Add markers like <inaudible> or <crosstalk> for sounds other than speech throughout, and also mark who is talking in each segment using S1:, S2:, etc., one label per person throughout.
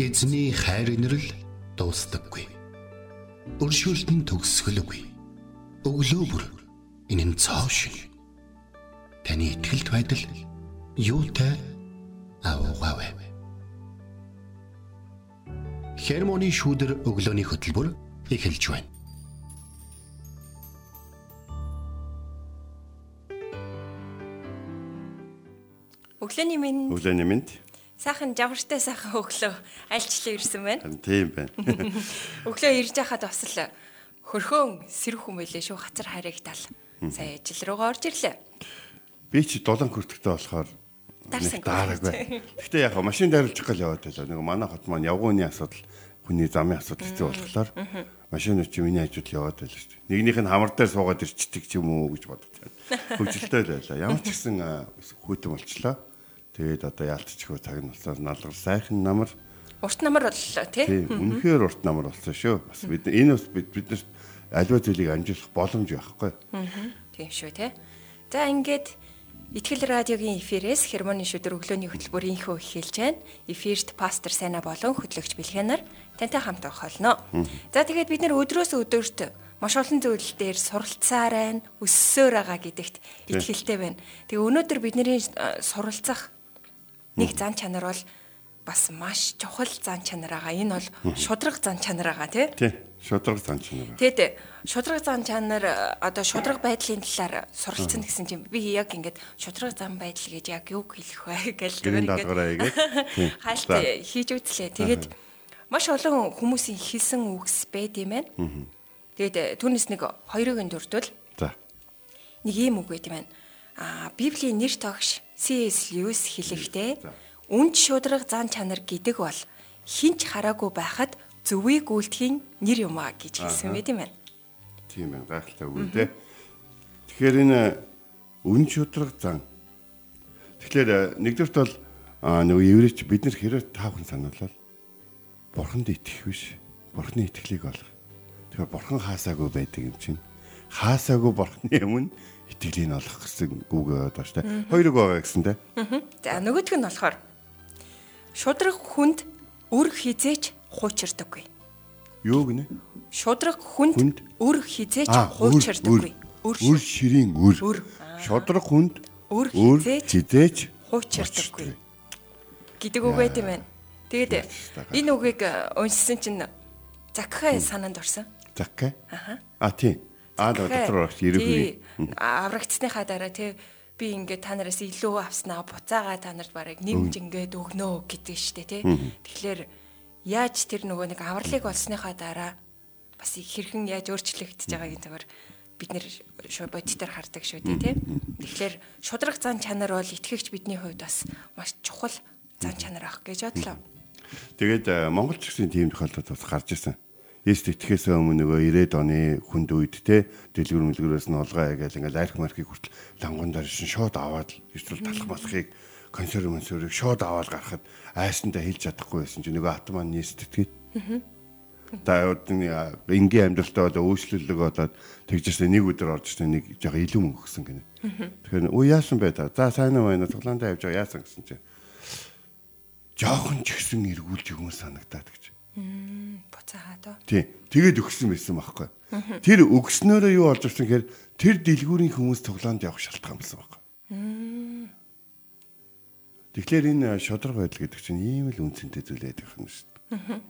S1: Эзний хайр инрэл дуустдаггүй. Өршөөлт нь төгсгөлгүй. Өглөө бүр энэ нь цоо шиг. Таны ихтгэлт байдал юутай аавгаавэ. Хермоны шүүдэр өглөөний хөтөлбөр эхэлж байна.
S2: Өглөөний минь
S3: Өглөөний минь.
S2: Сайхан жавхартай сайхан өглөө альчлаа ирсэн байна.
S3: Тийм байна. <laughs>
S2: Өглөө ирж байхад бас л хөрхөн сэрх хүм байлээ шүү хацар харигдал. Сая ажил руугаа орж ирлээ.
S3: Би ч дулаан хүртэгтэй болохоор нэг даараагүй. <laughs> Гэхдээ яг машин дайруулж гал яваад байлаа. Нэг манай хот маань явгууны асуудал, хүний замын асуудал хэцүү болохоор машин чи миний хажууд яваад байлаа шүү. Нэгнийх нь хамар дээр суугаад ирчдэг ч юм уу гэж бодож байна. <laughs> Хөвжөлтэй байлаа. Ямар ч гэсэн а, хүйтэн болчлоо. Тэгээд одоо яалтчихгүй цаг нь болсоо налгар сайхан намар
S2: Урт намар боллоо тий.
S3: тийм үнэхээр урт намар болсон шүү. Бас бид энэ бас бид биднэрт аливаа зүйлийг амжуулах боломж байхгүй.
S2: Тийм шүү тий. За ингээд Итгэл радиогийн эфирээс хермоны шүдэр өглөөний хөтөлбөрийнхөө эхэлж байна. Эфирт пастор Сайна болон хөтлөгч Бэлхэнаар тантай хамт байх болно. За тэгээд бид нэр өдрөөс өдөрт маш олон зүйл дээр суралцаар байна, өссөөр байгаа гэдэгт итгэлтэй байна. Тэгээ өнөөдөр бидний э, суралцах нэг зан чанар бол бас маш чухал зан чанар байгаа. Энэ бол шудраг зан чанар байгаа тий.
S3: Тий. Шудраг зан чанар.
S2: Тэгэд шудраг зан чанар э, одоо шудраг байдлын талаар суралцсан гэсэн чинь би яг ингээд шудраг зан байдал гэж яг юу хэлэх вэ <laughs> гэж <laughs> хаалт
S3: За.
S2: хийж үзлээ. Тэгээд маш олон хүмүүсийн хэлсэн үгс байд юм байна. Тэгээд түүнээс нэг хоёрыг нь дурдвал
S3: За.
S2: нэг ийм үг байт юм байна. Библийн нэр тогш C.S. Lewis хэлэхдээ үнд шудраг зан чанар гэдэг бол хинч хараагүй байхад зөвийг үлдэхийн нэр юм а гэж хэлсэн байт юм байна.
S3: Тийм ээ гайхалтай үг те. Тэгэхээр энэ үн шудраг зан. Тэгэхээр э, нэгдүгürt бол нөгөө еврейч бид нэр хэрэг таахан санаалал бурханд итгэх биш. Бурханы итгэлийг олох. Тэгэхээр бурхан хаасаагүй байдаг юм чинь. Хаасаагүй бурханы өмнө итгэлийг олох гэсэн үг байгаа шүү дээ. Хоёр үг байгаа гэсэн те.
S2: За нөгөөх нь болохоор шудраг хүнд үр хизээч хуучирдаггүй.
S3: Юу гинэ?
S2: Шудраг хүнд үр хизээч хуучирдаггүй.
S3: Үр ширийн үр. Шудраг хүнд
S2: Үр хизээч хуучирдаггүй. гэдэг үг байт юм байна. Тэгээд энэ үгийг уншсан чинь Закхай санаанд орсон.
S3: Закка. А тийм. А дотор орох
S2: Тий,
S3: ерөөгүй.
S2: аврагдсныхаа дараа тий би ингээд та нараас илүү авснаа буцаага та нарт барыг нэмж ингээд өгнө гэдэг штэ тий. Тэгэхээр яаж тэр нөгөө нэг авралыг олсныхаа дараа бас их хэрхэн яаж өөрчлөгдөж байгаагийн зүгээр бид нэр шүү бодитоор хардаг шүү дээ тий. Тэгэхээр шудраг зан чанар бол итгэгч бидний хувьд бас маш чухал зан чанар ах гэж бодлоо.
S3: Тэгээд э, Монгол ч гэсэн тийм тохиолдол бас гарч ирсэн. Эст итгэхээс өмнө нөгөө 90-ад оны хүнд үед те дэлгүр мэлгүрээс нь олгоо ягаал ингээл арх мархийг хүртэл лангуун дээр шин шууд аваад эсвэл талах малхыг консерв консервыг шууд аваад гарахад айсандаа хэлж чадахгүй байсан чинь нөгөө автоман нийсдэтгээд. Та өдний энгийн амьдралтаа бол өөрчлөлөг болоод тэгжсэн нэг өдөр орж ирсэн нэг жоо илүү мөнгө өгсөн гинэ. Тэгэхээр өө яасан бай та. За сайн уу байна. Цуглаандаа явж байгаа яасан гэсэн чинь. Жохон ч гэсэн эргүүлж өгөн санагдаад гэж.
S2: Буцаагаа доо.
S3: Тий. Тэгээд өгсөн байсан байхгүй. Тэр өгснөөрөө юу болж ирсэн гэхээр тэр дэлгүүрийн хүмүүс цуглаанд явах шалтгаан болсон байхгүй. Тэгэхээр энэ шудраг байдал гэдэг чинь ийм л үнцэнтэй зүйл байдаг юм шүү дээ.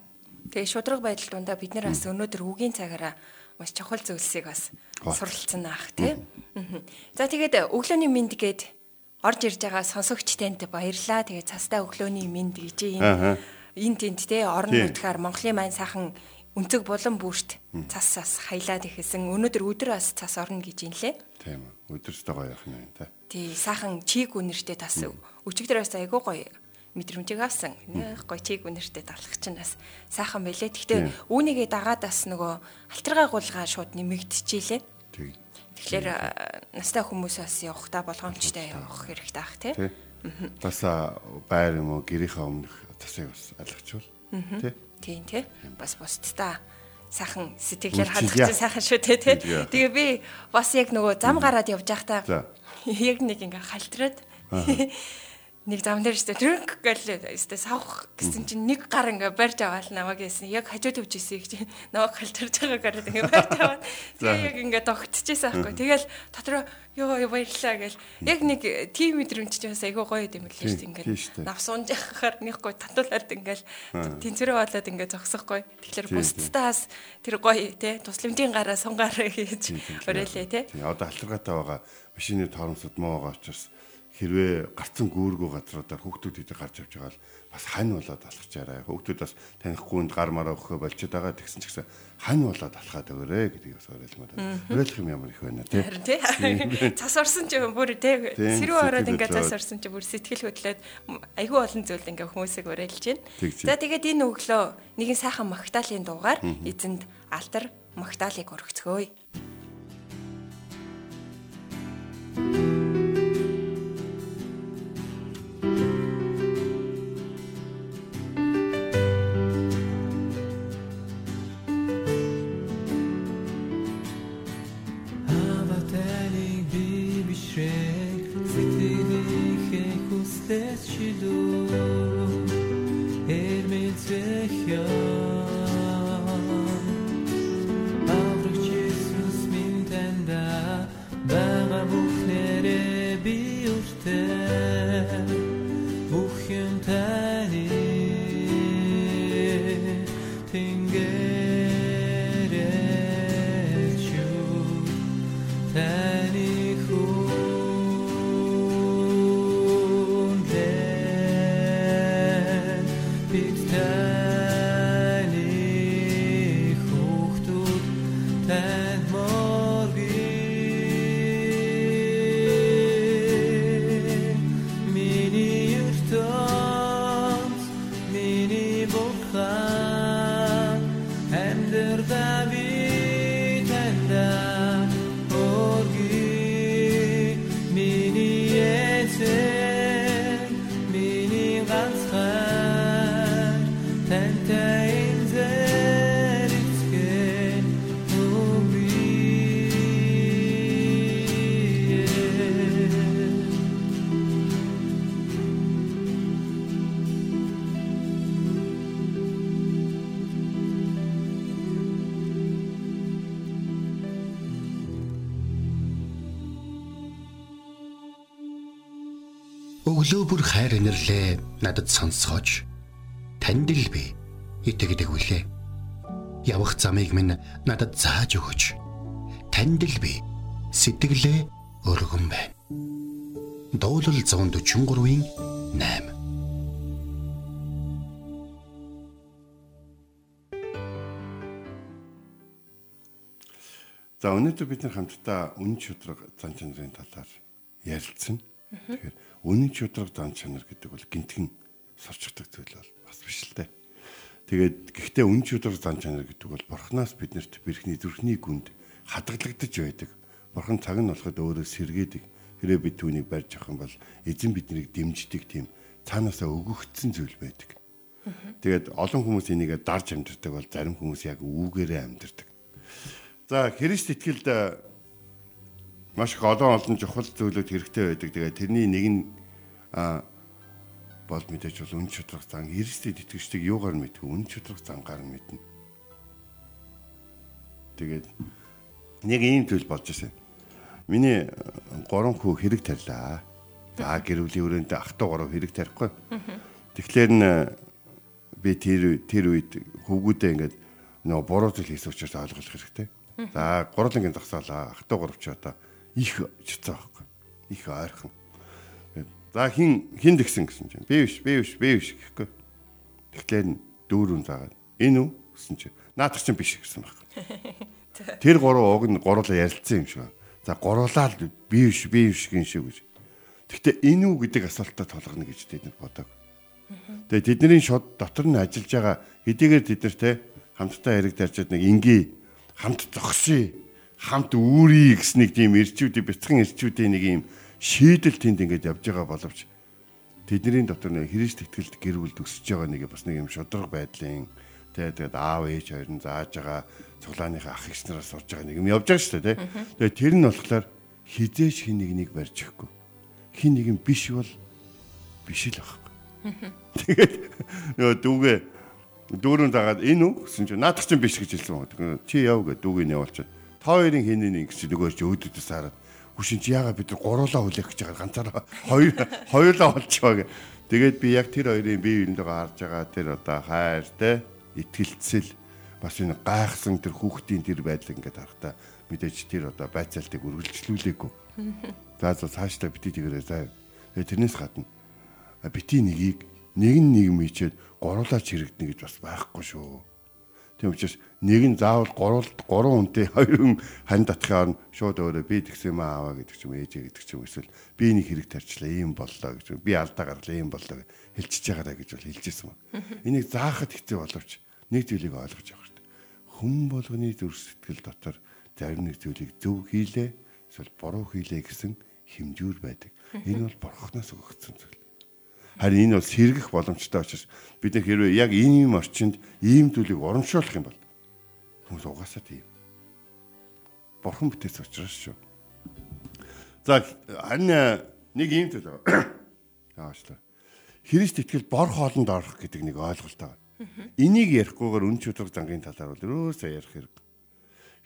S2: Тэгээ шудраг байдал дундаа бид нэр бас өнөөдөр үгийн цагаараа маш чухал зүйлсийг бас суралцсан аах тий. Мгм. За тэгээд өглөөний мэнд гээд орж ирж байгаа сонсогч танд баярлаа. Тэгээд цастай өглөөний мэнд гэж энэ энэ тэнд тий орон
S3: Тий.
S2: нутгаар Монголын маань сайхан өнцөг болон бүрт цас цас хаялаад ихэсэн. Өнөөдөр өдөр бас цас орно гэж юм лээ.
S3: Тийм үү. Өдөртөө гоё явах юм та.
S2: Тий сайхан чиг үнэртэй тас өчигдөр бас айгуу гоё мэдрэмжийг авсан. Нэх гоё чиг үнэртэй далах чинь бас сайхан байлээ. Гэхдээ үүнийгээ дагаад бас нөгөө алтаргаа гулгаа шууд нэмэгдчихжээ.
S3: Тэг.
S2: Тэгэхээр а, настай хүмүүс бас явахдаа болгоомжтой явах хэрэгтэй ах тий.
S3: Тий. Бас байр юм уу гэрийнхээ өмнөх тасыг бас алгачвал. Тий.
S2: Тийм тий. Бас бусдаа сайхан сэтгэлээр чинь сайхан шүү тий. тий. Тэгээ би бас яг нөгөө зам гараад явж байхдаа <laughs> яг нэг ингээ халтраад <laughs>
S4: нэг зам дээр штэ трэнк гэл штэ савх гэсэн чинь нэг гар ингээ барьж аваал намайг гэсэн. Яг хажууд өвчээсэй гэж намайг халтарж байгаагаар ингээ барьж аваад тэгээ яг ингээ тогтчихсэн аахгүй. Тэгэл дотроо ёо баярлаа гэл. Яг нэг тим мэдрэмж чинь бас айгүй гоё юм лээ штэ ингээ нав сунж яхахаар нэггүй татуулаад ингээл тэнцвэрээ болоод ингээ зогсохгүй. Тэгэхээр бусдаас тэр гоё те тусламжийн гараа сунгаараа хийж өрөөлээ те
S3: одоо алтаргаатай байгаа машины торомсод муу байгаа учраас хэрвээ гарцсан гүүргүү газруудаар хүүхдүүд идэх гарч явж байгаа бол бас хань болоод алхачаарай. Хүүхдүүд бас танихгүй хүнд гар мараа өгөхөө болчиход байгаа тэгсэн ч гэсэн хань болоод алхаад өгөөрэй гэдгийг бас уриалмаар байна. Уриалах юм ямар их байна тий.
S4: Харин тий. <laughs> Цас орсон ч бүр тий. Сэрүү ороод ингээд цас орсон ч бүр сэтгэл хөдлөөд айгүй олон зүйл ингээд хүмүүсийг уриалж байна. За тэгээд энэ өглөө нэгэн сайхан магтаалын дуугаар эзэнд алтар магтаалыг өргөцгөөе.
S1: Өглөө бүр хайр инэрлээ надад сонсгооч. Танд л би итгэдэг үлээ. Явах замыг минь надад зааж өгөөч. Танд л би сэтгэлээ өргөн байна. Дуулал 143-ийн 8
S3: За өнөөдөр бид нар хамтдаа үн чудраг зан чанарын талаар ярилцсан. Тэгэхээр үнэн чудраг зан чанар гэдэг бол гинтгэн сорчдаг зүйл бол бас биш л дээ. Тэгээд гэхдээ үнэн чудраг зан чанар гэдэг бол бурхнаас биднэрт бэрхний зүрхний гүнд хадгалагдаж байдаг. Бурхан цаг нь болоход өөрөө сэргээдэг. Хэрэг бид түүнийг барьж авах юм бол эзэн биднийг дэмждэг тийм цаанаасаа өгөгдсөн зүйл байдаг. Тэгээд олон хүмүүс энийг дарж амьдэрдэг бол зарим хүмүүс яг үүгээрээ амьдэрдэг. За Христ итгэлд маш их олон олон чухал зүйлүүд хэрэгтэй байдаг. Тэгээд тэрний нэг нь а бол мэдээж бол үн чудрах зан Христэд итгэждэг юугаар мэдв үн чудрах зангаар мэднэ. Тэгээд нэг ийм зүйл болж ирсэн. Миний гурван хүү хэрэг тарьлаа. За гэр бүлийн өрөөндөө ах トゥ гурав хэрэг тарихгүй. Тэгэхээр н би тэр тэр үед хөвгүүдээ ингээд нөгөө буруу зүйл хийсэн учраас ойлгох хэрэгтэй. За гурлангийн зогсоолаа ах トゥ гурав ч одоо их чицаа байхгүй. Их ойрхон. За хин хин дгсэн гэсэн чинь би биш би биш би биш гэхгүй. Тэгэхээр дүүрүүн заагаад энэ үү гэсэн чинь наадах чинь биш гэсэн байхгүй. <laughs> Тэр гурав уг нь гурлаа ярилцсан юм шиг. За гурлаа л би биш би биш гин шиг гэж. Гэхдээ энэ үү гэдэг асуултаа толгоно гэж тэд бодог. Тэгээ тэдний шууд дотор нь ажиллаж байгаа хэдийгээр тэд нар те хамтдаа хэрэг дарчаад нэг ингийн хамт зогсъё хамт үүрий гэсэн нэг тийм ирчүүдийн бяцхан ирчүүдийн нэг юм шийдэл тэнд ингээд явж байгаа боловч тэдний дотор нэг Христ итгэлд гэр бүл төсөж байгаа нэг бас нэг юм шудраг байдлын тэгээд аав ээж хоёр нь зааж байгаа цуглааныхаа ах эгч нараас сурж байгаа нэг юм явж байгаа шүү дээ тэгээд тэр нь болохоор хизээч хин нэг нэг барьж өгөхгүй хин нэг юм биш бол биш л байхгүй. Тэгээд нөгөө дүүгээ дүүрэн дагаад энэ үү гэсэн чинь наадах чинь биш гэж хэлсэн байна. Чи яв гэ дүүгийн явуулчих. Та хоёрын хин нэг гэж нөгөө чи өөдөөс хараад хүшин чи яага бид гуруулаа хүлээх гэж байгаа ганцаараа хоёр хоёулаа болчихоо гэ. Тэгээд би яг тэр хоёрын бие биендээ харж байгаа тэр одоо хайр те итгэлцэл бас энэ гайхсан тэр хүүхдийн тэр байдлыг ингээд харахтаа мэдээж тэр одоо байцаалтыг үргэлжлүүлээгүй. За за цаашдаа бити тэгэрээ за. Тэрнээс гадна бити нэгийг нэг нь нэг мичээд гуруулаач хэрэгдэнэ гэж бас байхгүй шүү. Тийм учраас нэг нь заавал гурвал гурван хүнтэй <laughs> хоёр хүн хань татхаар шууд өөрөө би тэгсэн юм ааваа гэдэг ч юм ээжээ гэдэг ч юм эсвэл би нэг хэрэг тарчлаа ийм боллоо гэж би алдаа гарлаа ийм боллоо гэж хэлчихэж байгаараа гэж бол хэлжсэн юм. <laughs> Энийг заахад хэцүү боловч нэг зүйлийг ойлгож явах хэрэгтэй. Хүн болгоны зүрх сэтгэл дотор зарим нэг зүйлийг зөв хийлээ эсвэл буруу хийлээ гэсэн хэмжүүр байдаг. <laughs> Энэ бол бурхнаас өгөгдсөн зүйл. Харин энэ бол сэргэх боломжтой учраас бид нар хэрвээ яг энэ юм орчинд ийм зүйлийг урамшуулах юм бол хүмүүс угаасаа тийм. Бурхан бүтээсэн учраас шүү. За харин э, нэг зүйл байгаа. <coughs> Аашлаа. Христ итгэл бор хоолнд орох гэдэг нэг ойлголт байгаа. Энийг ярихгүйгээр үн чөтгөр зангийн талаар бол өрөөсөө ярих хэрэг.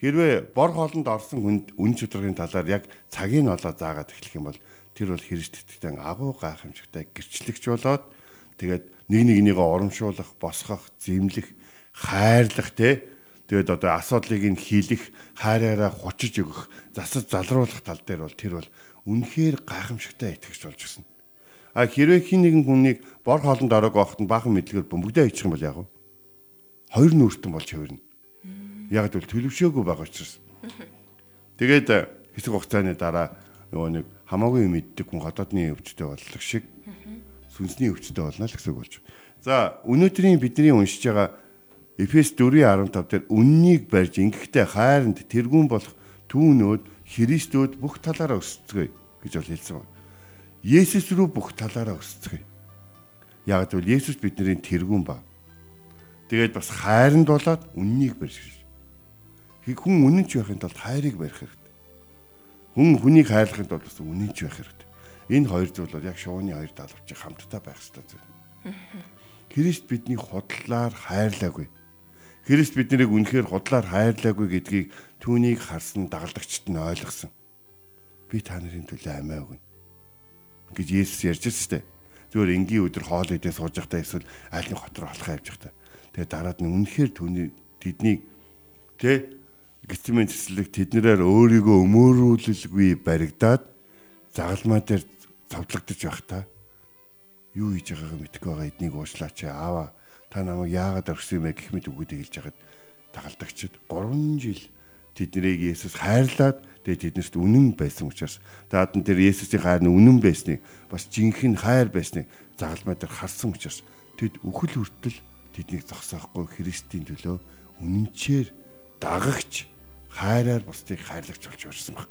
S3: Хэрвээ бор хоолнд орсон хүнд үн чөтгөрийн талаар яг цагийг олоо заагаад эхлэх юм бол тэр бол Христтэй агуу гайхамшигтай гэрчлэгч болоод тэгээд нэг нэгнийгээ оромшуулах, босгох, зэмлэх, хайрлах те тэгээд одоо асуудлыг нь хийлэх, хайраараа хочиж өгөх, засаж залруулах тал дээр бол тэр бол үнэхээр гайхамшигтай итгэж болж гисэн. А хэрвээ хин нэгэн хүнийг бор хоолнд ороог авахт нь баахан мэдлэгээр бөмбөгдөө хийчих юм бол яг хоёр нүүртэн болж хувирна. Яг л төлөвшөөгүй байгаа учраас. Тэгээд хэсэг хугацааны дараа нөгөө нэг хамаагүй мэддэг хүн хотоодны өвчтөй боллог шиг сүнсний өвчтөй болно л гэсэн үг болж. За өнөөдрийн бидний уншиж байгаа Эфес 4:15 дээр үннийг барьж ингэхдээ хайранд тэргүүн болох түүнүүд Христүүд бүх талаараа өсцгөө гэж бол хэлсэн байна. Есүс рүү бүх талаараа өсцгөө. Яг л Есүс бидний тэргүүн ба. Тэгээд бас хайранд болоод үннийг барьж. Хүн үнэнч байхын тулд хайрыг барих хэрэгтэй. Хүн хүнийг хайрлахын тулд бас үнэнч байх хэрэгтэй. Энэ хоёр зүйл бол яг шууны хоёр далавч хамтдаа байх хэрэгтэй зүйл. Христ бидний худлаар хайрлаагүй. Христ биднийг үнэхээр худлаар хайрлаагүй гэдгийг түүнийг харсан дагалдагчд нь ойлгосон. Би та нарын төлөө амиа өгнө гэж Есүс ярьж өстэй. Зүгээр энгийн өдөр хоол идээ сууж байхдаа эсвэл нэг хот руу алхаа явж байхдаа. Тэгээ дараад нь үнэхээр түүний тэднийг тэ гитмэн цэцлэг тэднэрээр өөрийгөө өмөөрүүлэлгүй баригдаад загалмаа дээр цовдлогдож байхдаа юу хийж байгаагаа мэдэхгүй байгаа эднийг уушлаач аава та намайг яагаад орхисон юм бэ гэх мэт үгүүд хэлж хагаад тагалдагчид 3 жил тэднийг Есүс хайрлаад тэгээ тэднэрт үнэн байсан учраас даадан тэр Есүсийн хайр нь үнэн байсныг бас жинхэнэ хайр байсныг загалмаа дээр харсан учраас тэд үхэл хүртэл тэднийг зогсоохгүй Христийн төлөө үнэнчээр дагагч хайраар бусдыг хайрлагч болж өрсөн баг.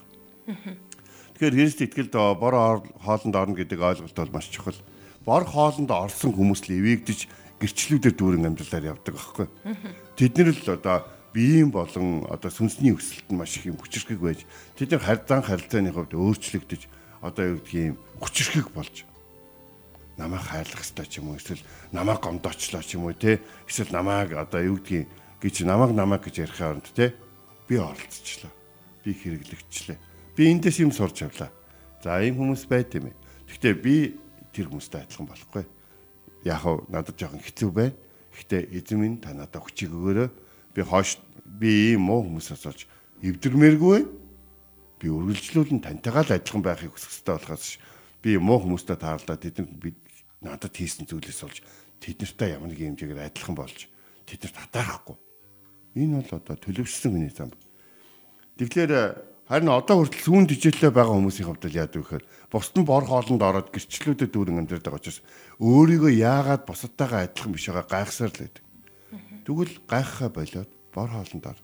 S3: Тэгэхээр Христ итгэлд бор хоолнд орно гэдэг ойлголт бол маш чухал. Бор хоолнд орсон хүмүүс л эвэгдэж гэрчлүүдээр дүүрэн амьдралаар явдаг байхгүй. Тэд нар л одоо биеийн болон одоо сүнсний өсөлт нь маш их юм хүчрхэг байж тэд нар харьцан харилцааны хувьд өөрчлөгдөж одоо юу гэдгийг хүчрхэг болж намайг хайрлах хэрэгтэй ч юм уу эсвэл намайг гомдоочлоо ч юм уу те эсвэл намайг одоо юу гэдгийг гэж намайг намайг гэж ярих хаанд те би оролцчихлаа. Би хэрэглэгчлээ. Би эндээс юм сурч авлаа. За ийм хүмүүс байт юм ээ. Гэхдээ би тэр хүмүүстэй адилхан болохгүй. Яг хав надад жоохон хэцүү байна. Гэхдээ эзэн минь та надад хүчийг өгөөрэй. Би хоош би ийм муу хүмүүсээс олж эвдэрмээргүй. Би үргэлжлүүлэн тантайгаа л адилхан байхыг хүсэх хэрэгтэй болохоос би муу хүмүүстэй таарлаа тэдэнд би надад хийсэн зүйлээс олж тэднэртэй ямар нэг хэмжээгээр адилхан болж тэднэрт хатаарахгүй Энэ бол одоо төлөвшсөн хүний зам. Тэгэхээр харин одоо хүртэл сүүн дижилтэй байгаа хүмүүсийн хувьд л яадаг вэхээр бусд нь бор хоолнд ороод гэрчлүүдэд дүүрэн амьдардаг учраас өөрийгөө яагаад бусадтайгаа адилхан биш байгаа гайхсаар л байдаг. Тэгвэл гайхахаа болоод бор хоолнд ор.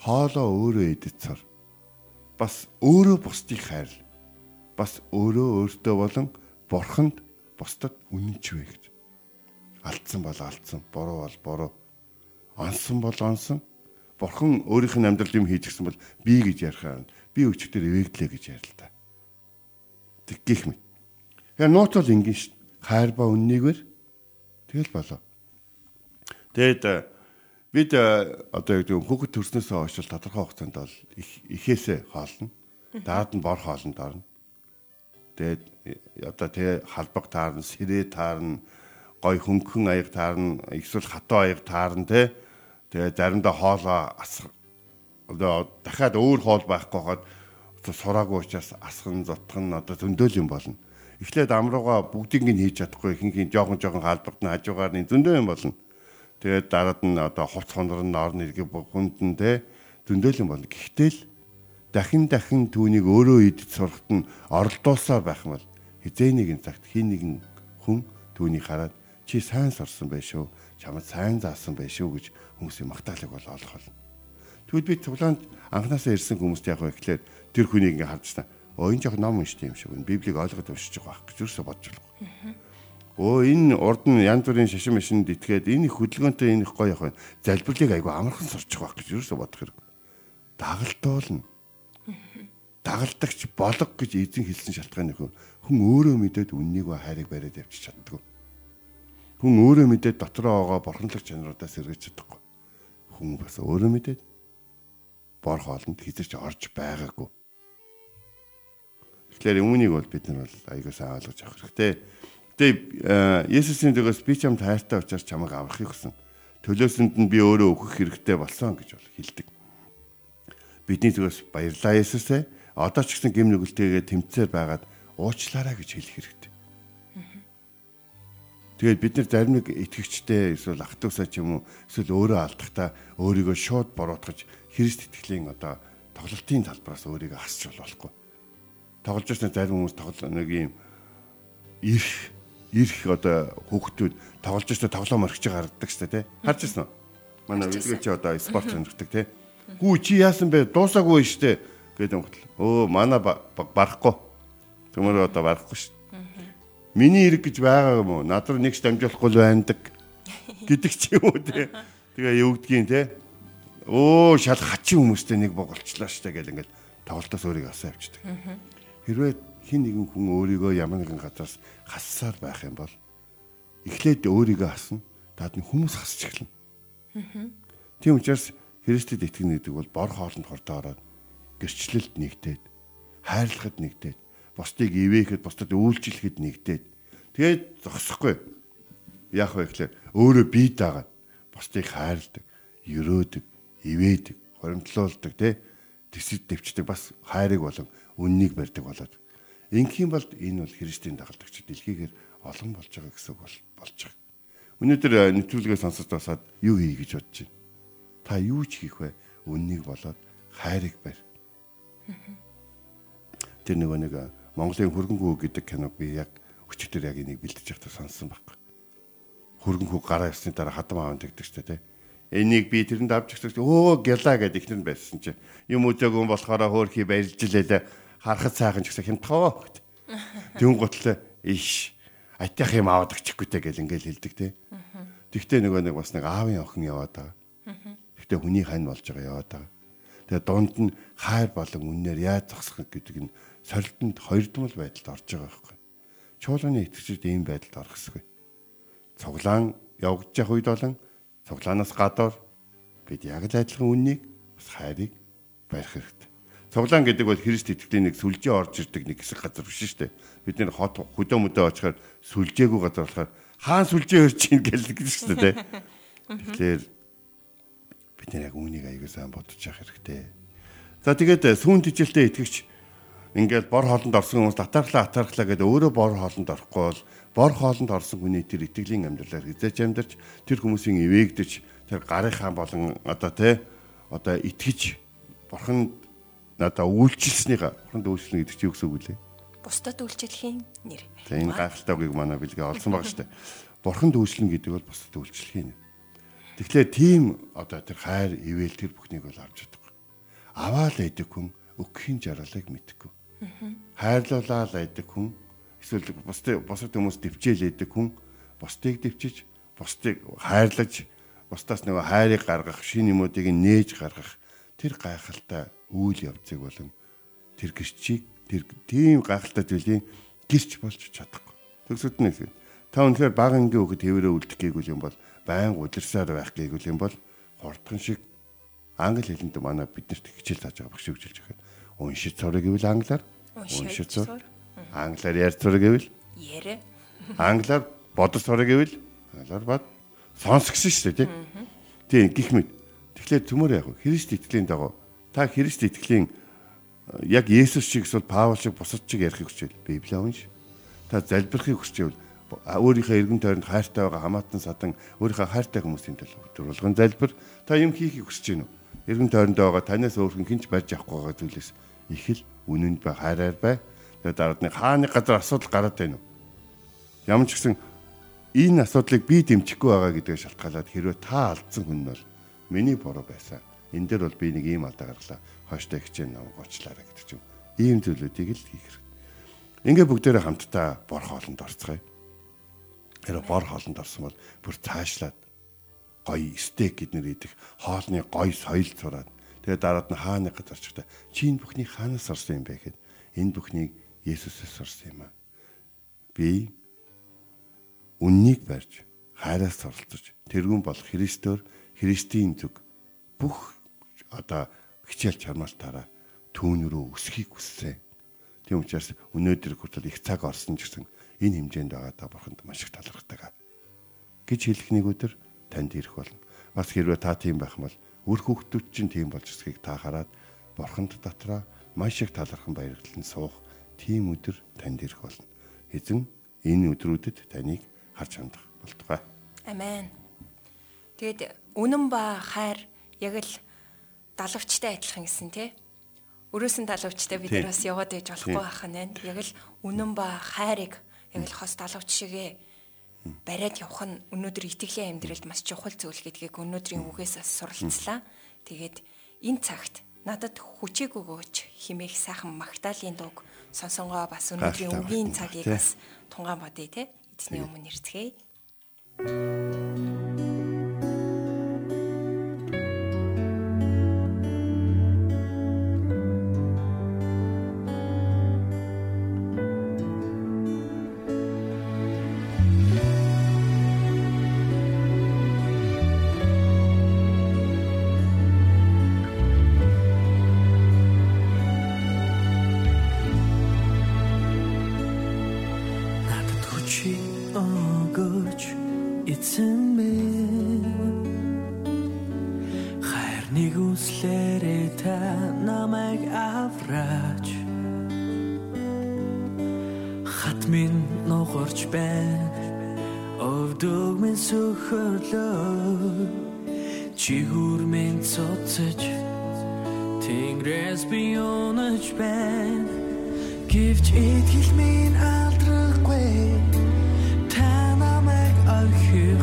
S3: Хоолоо өөрөө идэж цар. Бас өөрөө бусдыг хайр. Бас өөрөө өөртөө болон бурханд бусдад үнэнч вэ гэж. Алдсан бол алдсан, буруу бол буруу онсон бол онсон. Бурхан өөрийнх нь амьдрал юм хийж гисэн бол би гэж ярихаа би өчтөр эвэгдлээ гэж ярил та. Тэг гих мэт. Яа нууц бол ингэн ш. Хайр ба үннийгээр тэгэл болоо. Тэгэд э, бид э, одоо яг хүүхэд төрснөөс хойш тодорхой хугацаанд бол ихээсээ хоолно. Даад нь бор хоолнд орно. Тэгээд одоо тэгээ халбаг таарна, сэрээ таарна, гой хөнгөн аяг таарна, эсвэл хатуу аяг таарна те. Тэгээ заримдаа хоолоо асах одоо дахиад өөр хоол байхгүй хаад сураагүй учраас асхан зутхан одоо зөндөөл юм болно. Эхлээд амрууга бүгдийг нь хийж чадахгүй ихэнх жоохон жоохон хаалбагт нь хажуугаар нь зөндөө юм болно. Тэгээд дараад нь одоо хувц хонор нь орны иргэ бүхэнд нь те зөндөөл юм болно. Гэхдээ л дахин дахин түүнийг өөрөө идэж сурахт нь оролдуулсаар байх юм бол хизээ нэгэн цагт хин нэгэн хүн түүнийг хараад чи сайн сурсан байх шүү чамд сайн заасан байх шүү гэж хүмүүсийн магтаалыг бол олох болно. Тэгвэл би цуглаанд анханасаа ирсэн хүмүүст яг ихлээр тэр хүнийг ингээ харж та энэ жоох ном уншдаг юм шиг байна. Библийг ойлгоод уншиж байгаа байх гэж юусоо бодож байна. Өө энэ урд нь янз бүрийн шашин машинд итгээд энэ их хөдөлгөөнтэй энэ их гоё явах байна. Залбирлыг айгу амархан сурч байгаа байх гэж юусоо бодох хэрэг. Дагалдуулна дагалдагч болог гэж эзэн хэлсэн шалтгаан нөхөр хүн өөрөө мэдээд үннийг ба хайрыг бариад явчих чаддгүй. Хүн өөрөө мэдээд дотроо байгаа бурханлаг чанаруудаас сэргэж чадахгүй. Хүн бас өөрөө мэдээд бор хоолнд хизэрч орж байгаагүй. Тэгэхээр үүнийг бол бид нар бол аягүй сайн ойлгож авах хэрэгтэй. Гэтэ Есүсийн дэгээс би чамд хайртай учраас чамайг аврахыг хүсэн. Төлөөсөнд нь би өөрөө өгөх хэрэгтэй болсон гэж бол хэлдэг. Бидний зүгээс баярлалаа Есүсээ одоо ч гэсэн гим нүгэлтэйгээ тэмцээр байгаад уучлаарай гэж хэлэх хэрэгтэй. Тэгээд бид нар зарим нэг итгэгчтэй эсвэл ах トゥ усаа ч юм уу эсвэл өөрөө алдахдаа өөрийгөө шууд буруутгаж Христ итгэлийн одоо тоглолтын талбараас өөрийгөө хасч болохгүй. Тоглож байсан зарим хүмүүс тоглол нэг юм ирэх ирэх одоо хүүхдүүд тоглож байсан тоглоом орхиж гаргадаг шүү дээ тий. Харж ирсэн үү? Манай үлгэр чи одоо спорт сонирхдаг тий. Гүү чи яасан бэ? Дуусаагүй шүү дээ гэдэг юм хөтл. Өө манай барахгүй. Төмөр одоо барахгүй шүү. Миний хэрэг гэж байгаа юм уу? Надруу нэгч дамжуулахгүй л байндаг гэдэг ч юм уу те. Тэгээ юудгийн те. Өө шал хачин хүмүүстэй нэг боголчлаа штэ гэл ингээл тоглолтоос өөрийгөө асаа явчихдаг. Хэрвээ хин нэгэн хүн өөрийгөө ямар нэгэн газраас хассаар байх юм бол эхлээд өөрийгөө хасна. Даад нь хүмүүс хасч эхэлнэ. Тийм учраас Христэд итгэнэ гэдэг бол бор хоолнд хордоо ороод гэрчлэлд нэгдээд хайрлахад нэгдээд бусдыг ивэхэд бусдад үйлчлэхэд нэгдээд тэгээд зогсохгүй яах вэ гэхээр өөрөө бие даагаад бусдыг хайрладаг, өрөөдөг, ивээдэг, хоримтлуулдаг тий тэсэд дэвчдэг бас хайрыг болон үннийг барьдаг болоод ингийн бол энэ бол Христийн дагалдагч дэлхийгээр олон болж байгаа гэсэн үг болж байгаа. Өнөөдөр э, нэвтрүүлгээ сонсож байсаад юу хий гэж бодож байна. Та юу ч хийх вэ? Үннийг болоод хайрыг барь. Тэр нөгөө нэг Монголын хөрөнгөө гэдэг киног би яг өчигдөр яг энийг бэлдэж байхдаа сонссон байхгүй. Хөрөнгөө гараа ирсний дараа хадам аавн тэгдэг ч тийм. Энийг би тэрэнд авч ирсэн өө гяла гэдэг ихнэр байсан чи. Юм үзээгүй болохоор хөөрхий баярлж лээ. Харахад сайхан ч гэсэн хямдхаа. Дүн готлоо иш атях юм аваад өгчихгүй те гэл ингээл хэлдэг те. Тэгтээ нөгөө нэг бас нэг аавын охин яваад байгаа. Тэгтээ хүний хань болж байгаа яваад байгаа. Тэгээ дунд нь хайр болон үннээр яаж зогсох гэдэг нь сорилтонд хоёрдмол байдалд орж байгаа байхгүй. Чуулганы итгэгчид ийм байдалд орох ёсгүй. Цуглаан явагдаж явах үед болон цуглаанаас гадуур бид яг л адилхан үннийг бас хайрыг барих хэрэгтэй. Цуглаан гэдэг бол Христ итгэлийн нэг сүлжээ орж ирдэг нэг хэсэг газар биш шүү дээ. Бид нэр хот хөдөө мөдөө очихоор сүлжээгүй газар болохоор хаан сүлжээ өрч ийн гэлдэг шүү дээ. Тэгэхээр бид нэр яг үүнийг аягүй сайн бодож явах хэрэгтэй. За тэгээд э, сүүн тижилтэй итгэгч ингээд бор хоолнд орсон хүмүүс татархлаа атархлаа гэдэг өөрөө бор хоолнд орохгүй бол бор хоолнд орсон хүний тэр итгэлийн амьдралаар хизээч амьдарч тэр хүмүүсийн ивээгдэж тэр гарынхаа болон одоо те одоо итгэж бурханд надаа үйлчлснийга бурханд үйлчлэнэ гэдэг чинь юу гэсэн үг вэ?
S2: Бусдад үйлчлэхийн нэр.
S3: За энэ гайхалтай үгийг манай бэлгээ олсон баг штэ. Бурханд үйлчлэн гэдэг бол бусдад үйлчлэхийн нэр. Тэгэхээр тийм одоо тэр хайр, ивэл тэр бүхнийг бол авч чадахгүй. Аваал идэх хүн өгөхийн жаргалыг мэдхгүй. Хайрлуулаад идэх хүн эсвэл бусдыг бусад хүмүүс дэвчээл идэх хүн бусдыг дэвчиж, бусдыг хайрлаж, бусдаас нөгөө хайрыг гаргах, шин юмуудыг нээж гаргах тэр гайхалтай үйл явцыг болон тэр гэрчийг тэр тийм гайхалтай зүйлийн гэрч болж чадахгүй. Төгсөд нь хэлээд та үнэхээр бага ангийн хөхөд хэвээрээ үлдэх гээгүүл юм бол байн удирсаар байх гээгүүл юм бол хурдхан шиг англи хэлэнд манай биднэрт хичээл тааж байгаа багш үжилж байгаа. Уншиж сурах гэвэл англиар уншиж сур. Англиар ярьж сурах гэвэл
S2: Ярэ.
S3: англиар бодож сурах гэвэл англиар бод сонсгосон шүү дээ тий. Тийм гих мэд. Тэгэхээр төмөр яг Христ итгэлийн дагуу та Христ итгэлийн яг Есүс шиг эсвэл Паул шиг бусад шиг ярихыг хүсвэл Библийг унш. Та залбирахыг хүсвэл өөрийнхөө эргэн тойронд хайртай байгаа хамаатан садан өөрийнхөө хайртай хүмүүсийн төлөө өдрөлгөн залбир та юм хийхийг хүсэж байна уу? Эргэн тойронд байгаа танаас өөр хинч барьж авахгүй байгаа зүйлээс их л үнэнд бай хайраар бай. Тэгээд дараад нэг хааны газар асуудал гараад байна уу? Ямар ч гэсэн энэ асуудлыг би дэмжихгүй байгаа гэдгээ шалтгаалаад хэрвээ та алдсан хүн бол миний буруу байсан. Энэ дээр бол би нэг ийм алдаа гаргалаа. Хойштой хичээн нам гочлаарай гэдэг ч юм. Ийм зүйлүүдийг л хийх хэрэгтэй. Ингээ бүгдээрээ хамтдаа бор хоолнд орцгоё. Тэр бор хоолнд орсон бол бүр цаашлаад гоё стейк гэднэр идэх хоолны гоё соёл зураад тэгээ дараад нь хааны газар чигтаа чи энэ бүхний хаанаас орсон юм бэ гэхэд энэ бүхнийг Есүсээс орсон юм аа. Би үннийг барьж хайраас оролцож тэрүүн бол Христээр Христийн зүг бүх одоо хичээл чармаалтаараа түүн рүү өсөхийг хүссэн. Тийм учраас өнөөдөр хүртэл их цаг орсон ч гэсэн энэ хэмжээнд байгаа та бурханд маш их талархдаг. гэж хэлэх нэг өдөр танд ирэх болно. Бас хэрвээ та тийм байх юм бол үр хүүхдүүд чинь тийм болж ирсгийг та хараад бурханд дотроо маш их талархан баярлан суух тийм өдөр танд ирэх болно. Эзэн энэ өдрүүдэд таныг харж хандах болтугай.
S2: Амен. Тэгэд үнэн ба хайр яг л далавчтай адилхан гэсэн тий. Өрөөсөн далавчтай бид нар бас яваад байж болохгүй байх нь байна. Яг л үнэн ба хайрыг яг л хос далавч шигээ бариад явах нь өнөөдөр итгэлийн амьдралд маш чухал зүйл гэдгийг өнөөдрийн үгээс суралцлаа. Тэгээд энэ цагт надад хүчээг өгөөч химээх сайхан магтаалын дууг сонсонгоо бас өнөөдрийн үгийн цагийг бас тунгаан бодъё те эзний өмнө ирцгээе.
S4: Чигүр минь цоцож Тэнгэрээс би унаж байна Гэвч итгэл минь алдрахгүй Та намайг орхихгүй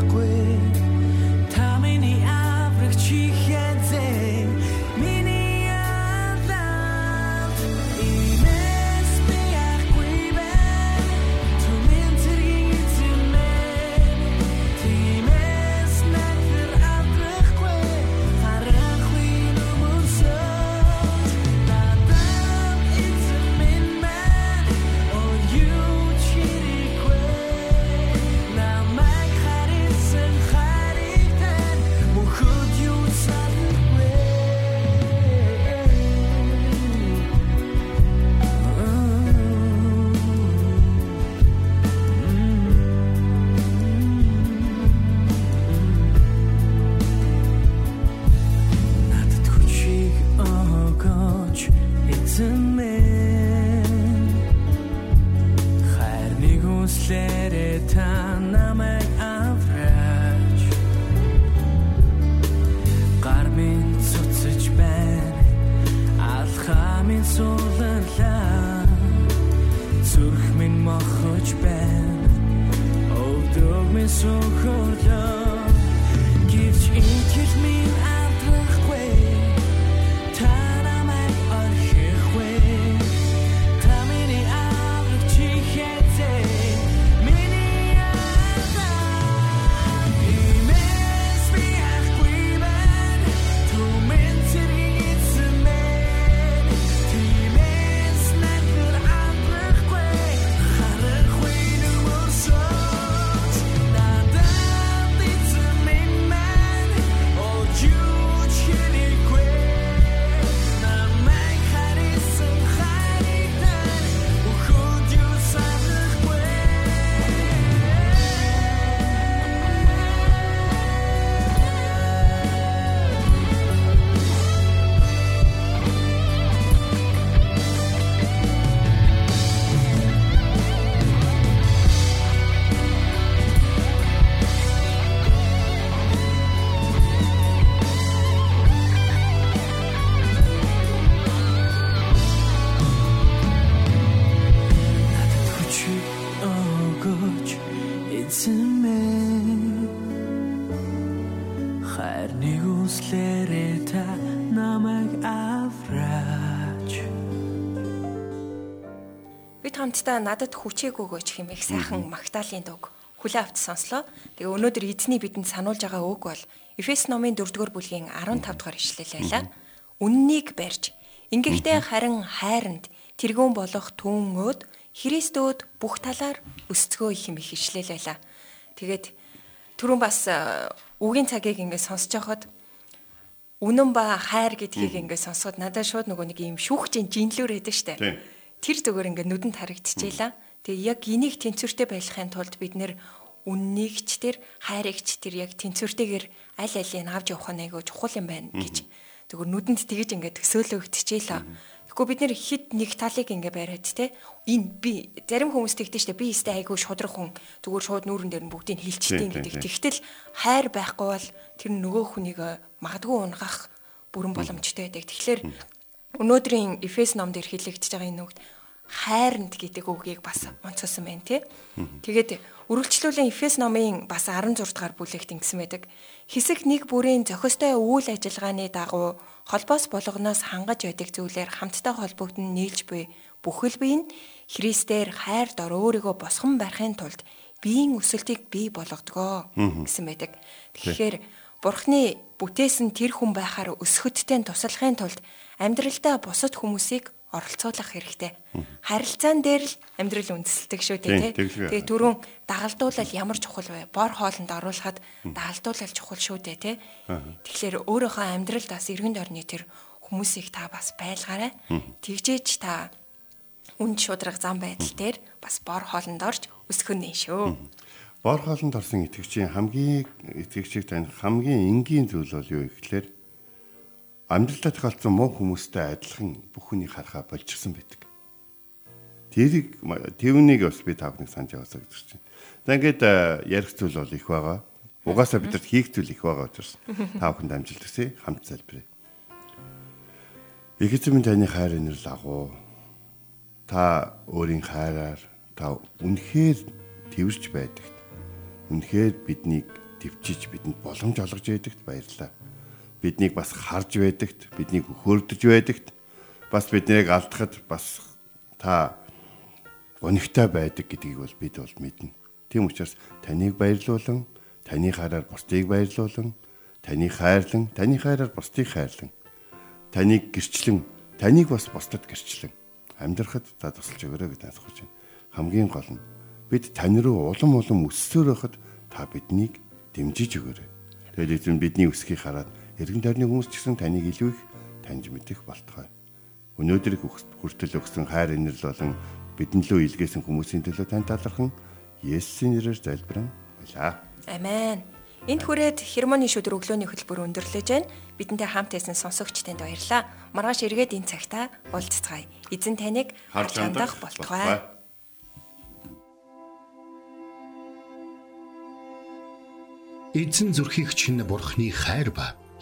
S2: Бид хамтдаа надад хүчээг өгөөч хэмээх сайхан Магдалины дуг хүлээ авч сонслоо. Тэгээ өнөөдөр эзний бидэнд сануулж байгаа үг бол Эфес номын 4-р бүлгийн 15 дугаар ишлэл байлаа. Үннийг барьж ингэхдээ харин хайранд тэргүүн болох түүнөөд Христөөд бүх талаар өсцгөө хэмээх ишлэл байлаа. Тэгээд түрүүн бас э, үгийн цагийг ингээд сонсож байхад үнэн ба хайр гэдгийг ингээд сонсоход надад шууд нөгөө нэг юм шүүхчийн жинлүүр байдаг штэ. Тэр зүгээр ингээд нүдэнд харагдчихжээ. Тэгээ яг энийг тэнцвэртэй байлгахын тулд бид нэр үннийгч тэр хайрыгч тэр яг тэнцвэртэйгээр аль алийг авч явах нь айгүй чухал юм байна гэж. Тэгвэр нүдэнд тэгэж ингээд төсөөлөгдчихжээ л. Тэгэхгүй бид нэр хит нэг талыг ингээ бариад те энэ би зарим хүмүүс тэгдэж штэ би өстэй айгүй шудрах хүн зүгээр шууд нүүрэн дээр нь бүгдийг
S3: тийм,
S2: гэдэг. Тэгтэл хайр байхгүй бол тэр нөгөө хүнийг э, магадгүй унгах бүрэн боломжтой байдаг. Тэгэхээр өнөөдрийн Эфес номд хэлэгдэж байгаа энэ үгт хайранд гэдэг үгийг бас онцгосон байна тий. Тэгээд үргэлжлүүлэн Эфес номын бас 16 дугаар бүлэгт ингэсэн байдаг. Хэсэг нэг бүрийн зохистой үйл ажиллагааны дагуу холбоос болгоноос хангаж байдаг зүйлээр хамтдаа холбогдсон нийлж буй бүхэл бие нь Христээр хайр дор өөрийгөө босгон барихын тулд биеийн өсөлтийг бий болгодгоо гэсэн байдаг. Тэгэхээр Бурхны бүтээсэн тэр хүн байхаар өсөхөдтэй туслахын тулд амьдралдаа бусад хүмүүсийг оролцуулах хэрэгтэй. Харилцаан дээр л амьдрал үндэслэдэг шүү дээ тий. Тэгээ түрүүн дагалдуулал ямар чухал вэ? Бор хоолнд оруулахад дагалдуулал чухал шүү дээ тий. Тэгэхээр өөрийнхөө амьдралд бас эргэн тойрны тэр хүмүүсийг та бас байлгаарай. Тэгжээж та үн шудраг зам байдал дээр бас бор хоолнд орж өсгөх нь шүү.
S3: Бор хоолнд орсон итгэгчийн хамгийн итгэгчийг таних хамгийн энгийн зүйл бол юу гэхээр амьдралдаа тохиолдсон муу хүмүүстэй адилхан бүх хүнийг харахаа болчихсон байдаг. Тэрийг тэрнийг бас би тавхныг санаж яваасаа гэж чинь. За ингээд э, ярих зүйл бол их байгаа. Угаасаа бидэрт хийх зүйл их байгаа учраас тавханд амжилт хүсье хамт залбирая. Минь таны хайр энерл агуу. Та өөрийн хайраар та үнэхээр тэрж байдагт. Үнэхээр биднийг төвчиж бидэнд боломж олгож байдагт баярлалаа. Биднийг бас харж байдагт, биднийг хөрдөж байдагт, бас биднийг алдахад бас та өнөгтэй байдаг гэдгийг бол бид бол мэднэ. Тийм учраас таныг баярлуулан, таны хайраар бусдыг баярлуулан, таны хайрлан, таны хайраар бусдыг хайрлан, таныг гэрчлэн, таныг бас бусдад гэрчлэн амьдрахад та тусалж өгөөрэй гэж насгаж байна. Хамгийн гол нь бид тань руу улам улам өссөөр байхад та биднийг дэмжиж өгөөрэй. Тэгээд эзэн бидний өсгийг хараад эргэн тойрны хүмүүс ч гэсэн таныг илүү их таньж мэдэх болтугай. Өнөөдөр хүртэл өгсөн хайр инэрл болон бидэн лөө илгээсэн хүмүүсийн төлөө тань талархан Есүсийн нэрээр залбирэн байлаа.
S2: Амен. Энд хүрээд хермоны шүдэр өглөөний хөтөлбөр өндөрлөж байна. Бидэнтэй хамт байсан сонсогч танд баярлалаа. Маргааш эргээд энэ цагта уулзцгаая. Эзэн таныг харж хандах болтугай.
S1: Эзэн зүрхийг чинь бурхны хайр ба